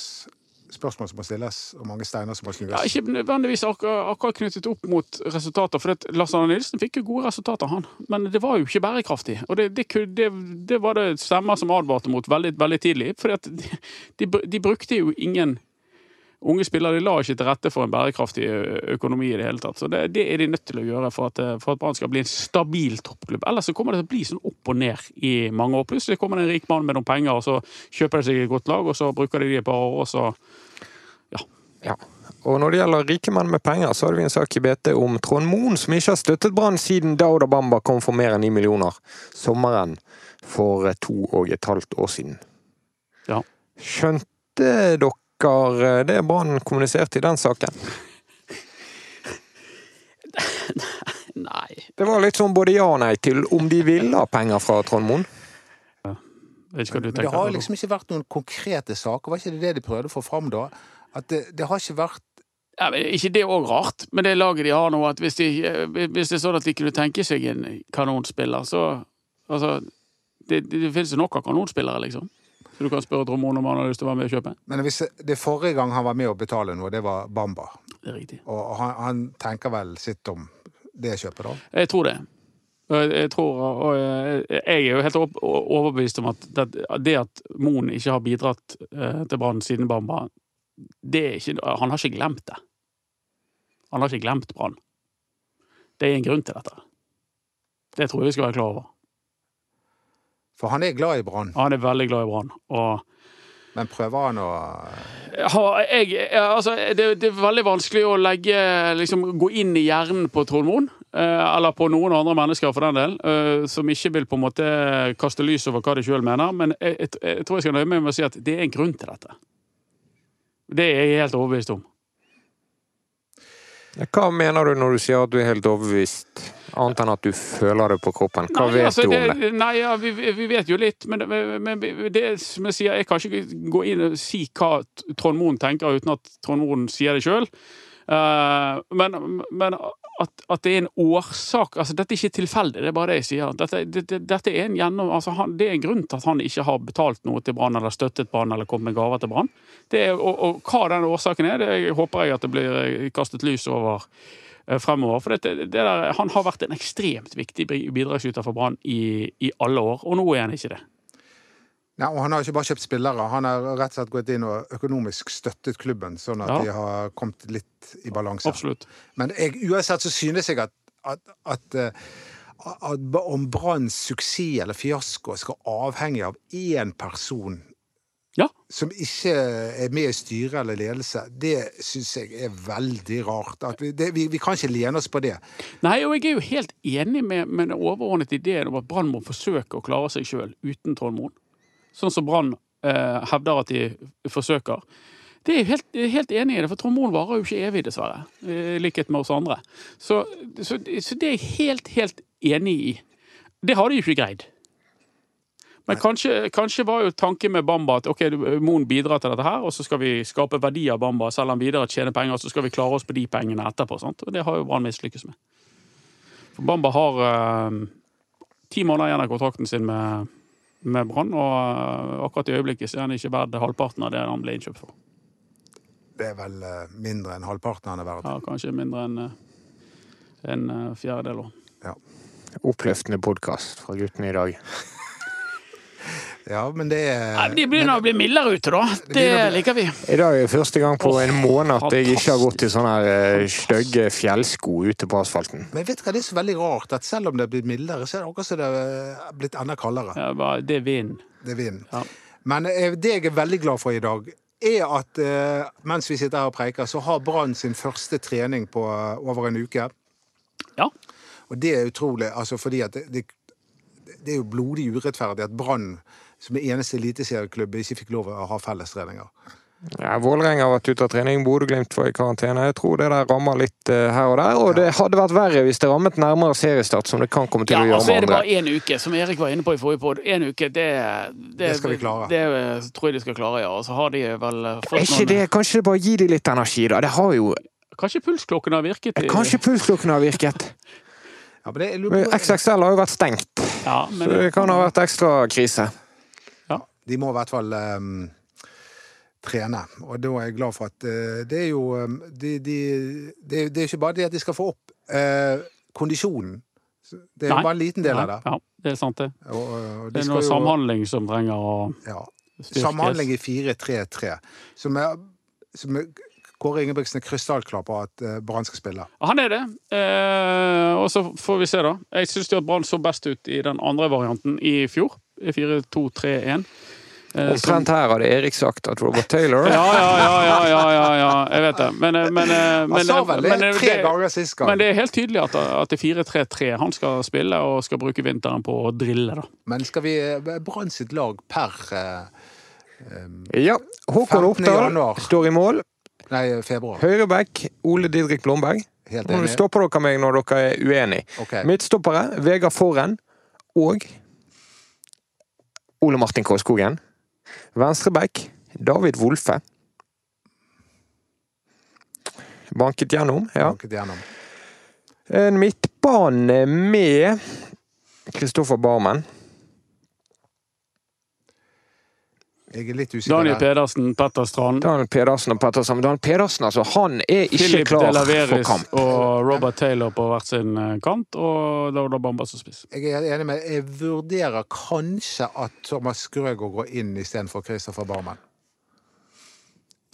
spørsmål som må stilles, og mange steiner som må snus. Ja, ikke nødvendigvis akkurat, akkurat knyttet opp mot resultater, for Lars Arne Nilsen fikk jo gode resultater, han. Men det var jo ikke bærekraftig. Og det, det, det, det var det stemmer som advarte mot veldig, veldig tidlig. For de, de, de brukte jo ingen unge spillere. De la ikke til rette for en bærekraftig økonomi i det hele tatt. Så det, det er de nødt til å gjøre for at, for at Brann skal bli en stabil toppklubb. Ellers så kommer det til å bli sånn opp og ned i mange år. Plutselig kommer det en rik mann med noen penger, og så kjøper de seg et godt lag, og så bruker de de et par år, og så Ja. Og når det gjelder rike menn med penger, så hadde vi en sak i BT om Trond Moen, som ikke har støttet Brann siden Dauda Bamba kom for mer enn ni millioner sommeren for eh, to og et halvt år siden. Ja. Skjønte dere eh, det Brann kommuniserte i den saken? Nei Det var litt sånn både ja og nei til om de ville ha penger fra Trond Moen. Ja. det har liksom ikke vært noen konkrete saker. Var ikke det det de prøvde å få fram da? At det, det har ikke vært Ja, men ikke det òg rart, men det laget de har nå, at hvis, de, hvis det er sånn at de kunne tenke seg en kanonspiller, så Altså, det, det, det finnes jo nok av kanonspillere, liksom. Så du kan spørre Trond Moen om han har lyst til å være med og kjøpe. Men hvis det forrige gang han var med å betale noe, det var Bamba. Det er riktig. Og han, han tenker vel sitt om det kjøpet, da. Jeg tror det. Jeg, tror, og jeg, er jo helt overbevist om at det, at Moen ikke har bidratt eh, til Brann siden Bamba, det ikke, han har ikke glemt det. Han har ikke glemt Brann. Det er en grunn til dette. Det tror jeg vi skal være klar over. For han er glad i Brann, Han er veldig glad i Brann. og men prøver han å jeg, altså, det, det er veldig vanskelig å legge, liksom, gå inn i hjernen på Trond Moen, eh, eller på noen andre mennesker for den del, eh, som ikke vil på en måte kaste lys over hva de sjøl mener. Men jeg, jeg, jeg tror jeg skal nøye meg med å si at det er en grunn til dette. Det er jeg helt overbevist om. Hva mener du når du sier at du er helt overbevist, annet enn at du føler det på kroppen? Hva Nei, vet altså, du om det? Nei, ja, vi, vi vet jo litt, men, men det som jeg sier, jeg kan ikke gå inn og si hva Trond Moen tenker uten at Trond Moen sier det sjøl. men men at, at det er en årsak altså Dette er ikke tilfeldig, det er bare det jeg sier. Dette, det, det, dette er en gjennom, altså han, det er en grunn til at han ikke har betalt noe til Brann, eller støttet Brann, eller kommet med gaver til Brann. Og, og hva den årsaken er, det håper jeg at det blir kastet lys over eh, fremover. For det, det der, han har vært en ekstremt viktig bi- bidragsyter for Brann i, i alle år, og nå er han ikke det. Nei, og Han har ikke bare kjøpt spillere, han har rett og slett gått inn og økonomisk støttet klubben, sånn at Ja. de har kommet litt i balanse. Absolutt. Men jeg, uansett så synes jeg at, at, at, eh, at om Branns suksess eller fiasko skal avhenge av én person Ja. som ikke er med i styre eller ledelse, det syns jeg er veldig rart. Vi, det, vi, vi kan ikke lene oss på det. Nei, og jeg er jo helt enig med, med den overordnede ideen om at Brann må forsøke å klare seg sjøl uten Trond Moen. Sånn som Brann eh, hevder at de forsøker. Det er helt, helt enig i det, for Trond Moen varer jo ikke evig, dessverre. I likhet med oss andre. Så, så, så det er jeg helt, helt enig i. Det har de jo ikke greid. Men kanskje, kanskje var jo tanken med Bamba at ok, Moen bidrar til dette her, og så skal vi skape verdi av Bamba, selge han videre, tjene penger, og så skal vi klare oss på de pengene etterpå. Sant? Og det har jo Brann mislykkes med. For Bamba har eh, ti måneder igjen av kontrakten sin med, med Brann, og eh, akkurat i øyeblikket så er han ikke verdt halvparten av det han ble innkjøpt for. Det er vel eh, mindre enn halvparten han er verdt. Ja, kanskje mindre enn eh, en fjerdedel. Ja. Oppløftende podkast fra guttene i dag. Ja, men det er Nei, De begynner å bli mildere ute, da. Det begynner bli- liker vi. I dag er første gang på en måned at jeg ikke har gått i sånne her, eh, stygge fjellsko ute på asfalten. Men vet du hva, det er så veldig rart at selv om det er blitt mildere, så er det akkurat som det er blitt enda kaldere. Ja, bare- det er vind. Det er vind. Ja. Men eh, det jeg er veldig glad for i dag, er at eh, mens vi sitter her og preiker, så har Brann sin første trening på eh, over en uke. Ja. Og det er utrolig, altså fordi at det, det, det er jo blodig urettferdig at Brann, som er eneste eliteserieklubb, ikke fikk lov å ha fellestreninger. Ja, Vålerenga har vært ute av trening, Bodø-Glimt var i karantene. Jeg tror det der rammer litt uh, her og der. Og det hadde vært verre hvis det rammet nærmere seriestart, som det kan komme til Ja, å gjøre og så er med det andre. bare én uke, som Erik var inne på i forrige pod. Én uke, det, Det skal vi klare. Det det, tror jeg de skal klare, ja. Og så har de vel fått Er fått noen det, Kanskje det bare gir de litt energi, da? Det har jo Kanskje pulsklokken har virket? i- Kanskje pulsklokken har virket. Ja, men det, lurer XXL har jo vært stengt, Ja, men så det kan ha vært ekstra krise. De må i hvert fall um, trene. Og da er jeg glad for at uh, det er jo um, de, de, det, det er ikke bare det at de skal få opp uh, kondisjonen. Det er Nei. bare en liten del av det. Ja, det er sant, det. Og, og de Det er noe jo- samhandling som trenger å Ja. styrkes. Samhandling i 4-3-3. Som, er, som er, Kåre Ingebrigtsen er krystallklar på at uh, Brann skal spille. Han er det. Eh, og så får vi se, da. Jeg syns at Brann så best ut i den andre varianten i fjor. I 4-2-3-1. Eh, Omtrent her hadde Erik sagt at Robert Taylor ja, ja, ja, ja, ja, ja, ja, jeg vet det. Men, eh, men, eh, men, Han sa vel det eh, tre det- ganger sist gang. Men det er helt tydelig at, at det er 4-3-3 han skal spille, og skal bruke vinteren på å drille, da. Men skal vi eh, Brann sitt lag per eh, Ja. Håkon Oppdal står i mål. Nei, februar. Høyreback Ole Didrik Blomberg. Helt enig. Nå stopper dere meg når dere er uenige. Ok. Midtstoppere Vegard Forren og Ole Martin Kåskogen. Venstreback David Wolfe. Banket gjennom, ja. Banket gjennom. En midtbane med Kristoffer Barmen. Jeg er litt usikker Daniel. Pedersen, Petter Strand, Daniel Pedersen og Petter Strand. Daniel Pedersen, altså, han er ikke Philip klar for Delaveris kamp. og Robert Taylor på hvert sin eh, kant, og Dauda Bamba som spiss. Jeg er enig med Jeg vurderer kanskje at Thomas Grøgaard går inn istedenfor Christopher Barmen.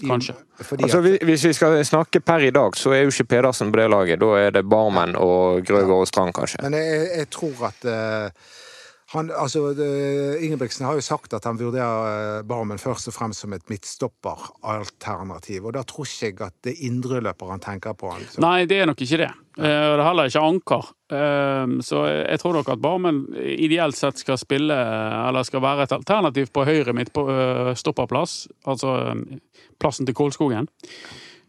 Kanskje. Altså, at, vi- hvis vi skal snakke per i dag, så er jo ikke Pedersen på det laget. Da er det Barmen og Grøgaard og Strand, kanskje. men jeg, jeg tror at eh, han, altså, det, Ingebrigtsen har jo sagt at han vurderer eh, Barmen først og fremst som et midtstopperalternativ. Og da tror ikke jeg at det er indreløper han tenker på. Altså. Nei, det er nok ikke det. Eh, Og det er heller ikke anker. Eh, Så jeg tror nok at Barmen ideelt sett skal spille, eller skal være et alternativ på høyre midt på eh, stopperplass. Altså plassen til Kålskogen.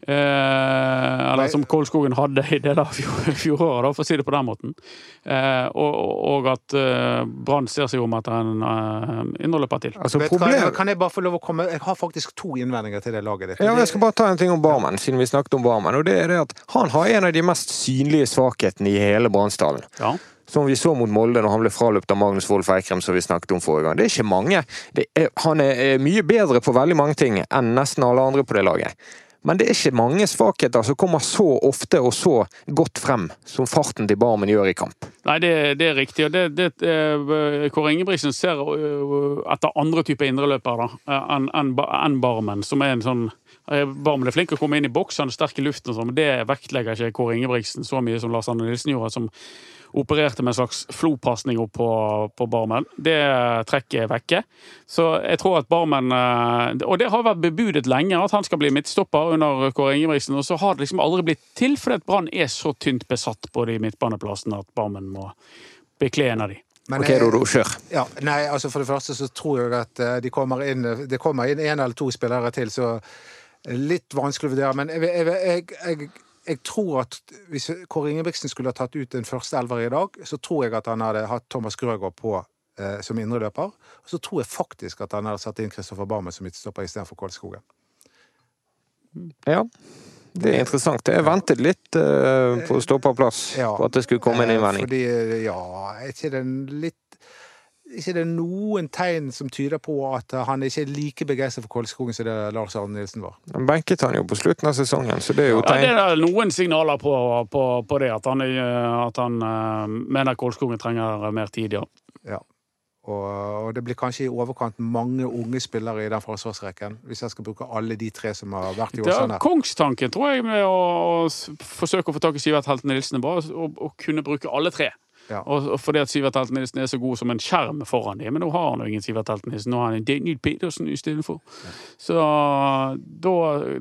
Eh, eller Nei. som Kålskogen hadde i deler av fjor- fjoråret, for å si det på den måten. Eh, og, og at eh, Brann ser seg om etter en uh, innholdsløper til. Altså, problem... Kan jeg bare få lov å komme Jeg har faktisk to innvendinger til det laget ditt. Ja, jeg skal bare ta en ting om Barmen, siden vi snakket om Barmen. Og det er det at han har en av de mest synlige svakhetene i hele Brannsdalen. Ja. Som vi så mot Molde når han ble fraløpt av Magnus Wolff Eikrem, som vi snakket om forrige gang. Det er ikke mange. Det er, han er er mye bedre på veldig mange ting enn nesten alle andre på det laget. Men det er ikke mange svakheter som kommer så ofte og så godt frem som farten til Barmen gjør i kamp. Nei, det, det er riktig. og det, det, eh, Kåre Ingebrigtsen ser eh, etter andre typer indreløpere eh, enn en, en Barmen, som er en sånn Barmen er flink å komme inn i boks, han er sterk i luften, sånn, men det vektlegger ikke Kåre Ingebrigtsen så mye som Lars Anne Nilsen gjorde, som opererte med en slags flopasning opp på, på Barmen. Det trekket er vekke. Så jeg tror at Barmen eh, Og det har vært bebudet lenge at han skal bli midtstopper under Kåre Ingebrigtsen, og så har det liksom aldri blitt til, fordi at Brann er så tynt besatt på de midtbaneplassene at Barmen må bekle en av de. Men Ok, jeg- Dodo, kjør. Ja, nei, altså For det første så tror jeg at det kommer inn, det kommer inn en eller to spillere til, så litt vanskelig å vurdere. Men jeg, jeg, jeg, jeg, jeg tror at hvis Kåre Ingebrigtsen skulle ha tatt ut den første elver i dag, så tror jeg at han hadde hatt Thomas Grøgaard på eh, som indreløper. Og så tror jeg faktisk at han hadde satt inn Kristoffer Barmen som midtstopper istedenfor Kålskogen. Ja. Det er interessant. Jeg ventet litt eh, på å stå på plass Ja. på at det skulle komme en innvending. Fordi, eh, ja, er ikke det en litt ikke det er noen tegn som tyder på at eh, han ikke er like begeistret for Kolskogen som det Lars Arne Nilsen var? Han benket han jo på slutten av sesongen, så det er jo Ja, det er noen signaler på, på, på det, at han, er- at han eh, mener Kolskogen trenger mer tid, ja. Ja. Og, og det blir kanskje i overkant mange unge spillere i den forsvarsrekken, hvis jeg skal bruke alle de tre som har vært i Det er kongstanken, tror jeg, med å, å forsøke å få tak i Sivert Helten Nilsen, bare å, å kunne bruke alle tre. Ja. Og, og fordi at Sivert Helten Nilsen er så god som en skjerm foran dem. Men nå har han jo ingen Sivert Helten Nilsen, nå har han en Daniel Pedersen istedenfor. Så da,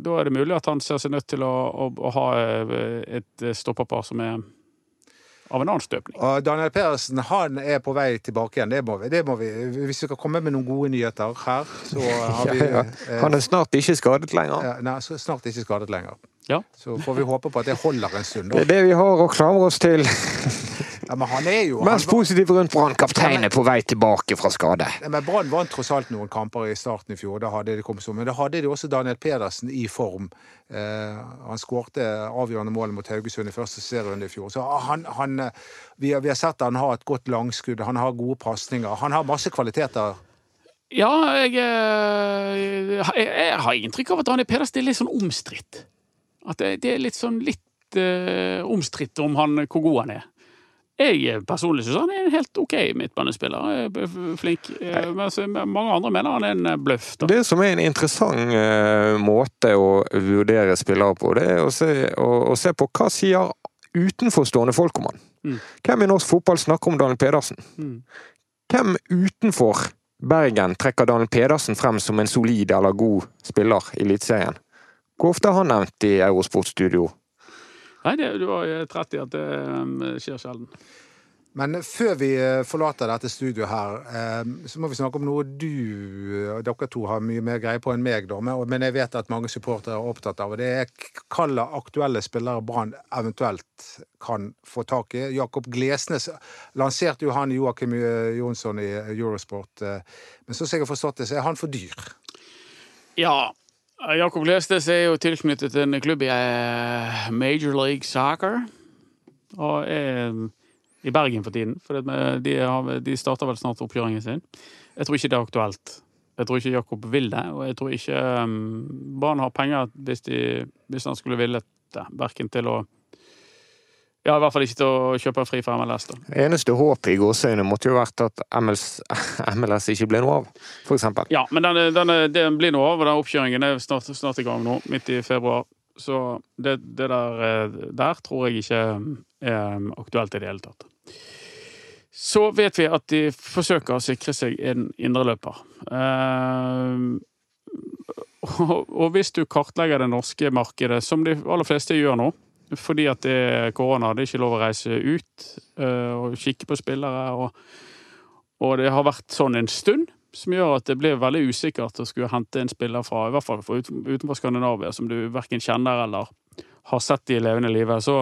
da er det mulig at han ser seg nødt til å, å, å ha eh, et stopperpar som er av en annen støpning. Og Daniel Pedersen han er på vei tilbake igjen. Det må vi. Det må vi. Hvis vi skal komme med noen gode nyheter her, så har vi Ja, ja. eh, Han er snart ikke skadet lenger. ja, Nei, så snart ikke skadet lenger. Ja. Så får vi håpe på at det holder en stund. Det er det vi har å klamre oss til. Ja, men han er jo Mest positiv rundt Brann. Kapteinen er på vei tilbake fra skade. Ja, Men Brann vant tross alt noen kamper i starten i fjor, da hadde de kommet så. Men da hadde de også Daniel Pedersen i form. Eh, han skårte avgjørende mål mot Haugesund i første serierunde i fjor. Så han, han eh, vi, har, vi har sett han har et godt langskudd, han har gode pasninger. Han har masse kvaliteter. Ja, jeg, eh, jeg, jeg har inntrykk av at Daniel Pedersen er litt sånn omstridt. At det, det er litt sånn litt eh, omstridt om han, hvor god han er. Jeg personlig syns han er en helt OK midtbanespiller. eh, Flink. Eh, Mens mange andre mener han er en eh, bløff. Da. Det som er en interessant eh, måte å vurdere spillere på, det er å se, å, å se på hva sier utenforstående folk om han. Mm. Hvem i norsk fotball snakker om Daniel Pedersen? Mm. Hvem utenfor Bergen trekker Daniel Pedersen frem som en solid eller god spiller i Eliteserien? Hvor ofte er han nevnt i Eurosportstudio? Nei, det, du har rett i at det um, skjer sjelden. Men før vi eh, forlater dette studioet her, eh, så må vi snakke om noe du og dere to har mye mer greie på enn meg, da. Men jeg vet at mange supportere er opptatt av. og Det er hvilke aktuelle spillere Brann eventuelt kan få tak i. Jakob Glesnes lanserte jo han Joakim eh, Jonsson i Eurosport. eh, Men så som jeg har forstått det, så er han for dyr. Ja. Jakob Lestes er jo tilknyttet en klubb i eh, Major League Soccer. Og er i Bergen for tiden. For de, har, de starter vel snart oppkjøringen sin. Jeg tror ikke det er aktuelt. Jeg tror ikke Jakob vil det, og jeg tror ikke um, Brann har penger hvis, de, hvis han skulle villet det. Verken til å Ja, i hvert fall ikke til å kjøpe fri fra MLS. da. Eneste håpet i gåseøyne måtte jo vært at MLS, MLS ikke ble noe av, for eksempel. Ja, men den, den, den blir noe av, og den oppkjøringen er snart, snart i gang nå, midt i februar. Så det, det der, eh, der tror jeg ikke er aktuelt i det hele tatt. Så vet vi at de forsøker å sikre seg en indreløper. Uh, og hvis du kartlegger det norske markedet, som de aller fleste gjør nå, fordi at det er korona, det er ikke lov å reise ut eh, og kikke på spillere, og, og det har vært sånn en stund, som gjør at det blir veldig usikkert å skulle hente en spiller fra, i hvert fall fra uten- utenfor Skandinavia, som du verken kjenner eller har sett i levende livet, så,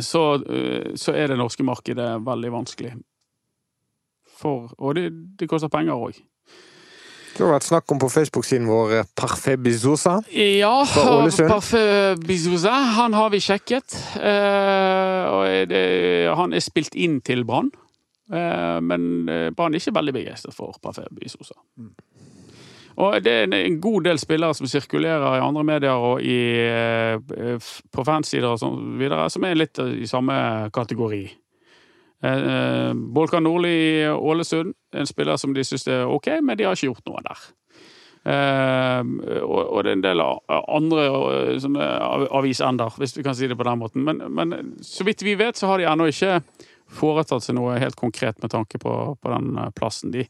så, eh, så er det norske markedet veldig vanskelig. For, og det, det koster penger òg. Det har vært snakk om på Facebook-siden vår eh, Parfait Bizosa. Ja, Fra Ålesund. Parfait Bizouza, han har vi sjekket. Eh, er det, han er spilt inn til Brann. Eh, men Brann er ikke veldig begeistret for Parfait Bizouza. Og det er en- god del spillere som sirkulerer i andre medier og i, på fansider og sånn videre, som er litt i samme kategori. Eh, Bolkan Nordli i Ålesund, en spiller som de syns er ok, men de har ikke gjort noe der. Eh, og, det er en del andre eh, sånne avisender, hvis vi kan si det på den måten. Men, men så vidt vi vet, så har de ennå ikke foretatt seg noe helt konkret med tanke på, på den eh, plassen. De,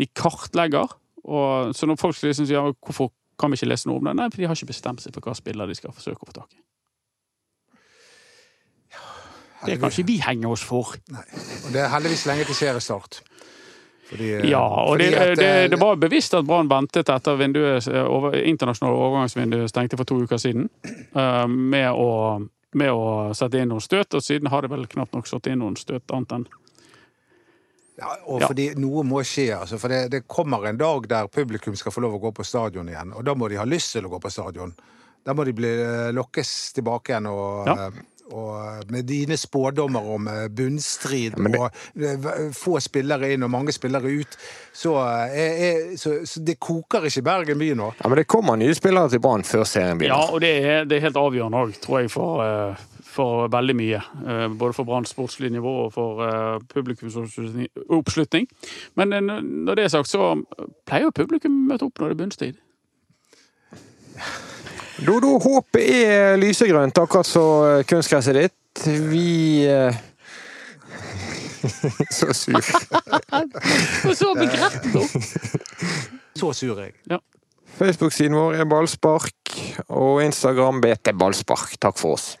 de kartlegger, og, så når folk liksom sier hvorfor kan vi ikke lese noe om det, nei, for de har ikke bestemt seg for hva spiller de skal forsøke å få tak i. Det kan ikke vi henge oss for. Nei. Og det er heldigvis lenge til seriestart. Fordi, eh, Ja, og det, at, det, eh, det var bevisst at Brann ventet etter vinduet, eh, over, internasjonale overgangsvinduet stengte for to uker siden, uh, med å, med å sette inn noen støt, og siden har det vel knapt nok satt inn noen støt annet enn Ja, og Ja. fordi noe må skje. Altså, for det, det kommer en dag der publikum skal få lov å gå på stadion igjen. Og da må de ha lyst til å gå på stadion. Da må de bli lokkes tilbake igjen. Og, Ja. Eh, og med dine spådommer om eh, bunnstrid ja, det- og eh, få spillere inn og mange spillere ut, så, eh, er, er, så, så det koker ikke Bergen by nå. Ja, men det kommer nye spillere til Brann før serien Ja, og det er, det er helt avgjørende òg, tror jeg, for, eh, for veldig mye. Eh, Både for Branns sportslige nivå og for publikumsoppslutning. Men eh, når det er sagt, så pleier jo publikum å møte opp når det er bunnstrid. Dodo, håpet er lysegrønt, akkurat så eh, kunstgresset ditt. Vi eh, Så sur. Og så begretten, Så sur jeg. jeg. Facebook-siden vår er Ballspark, og Instagram BT Ballspark. Takk for oss.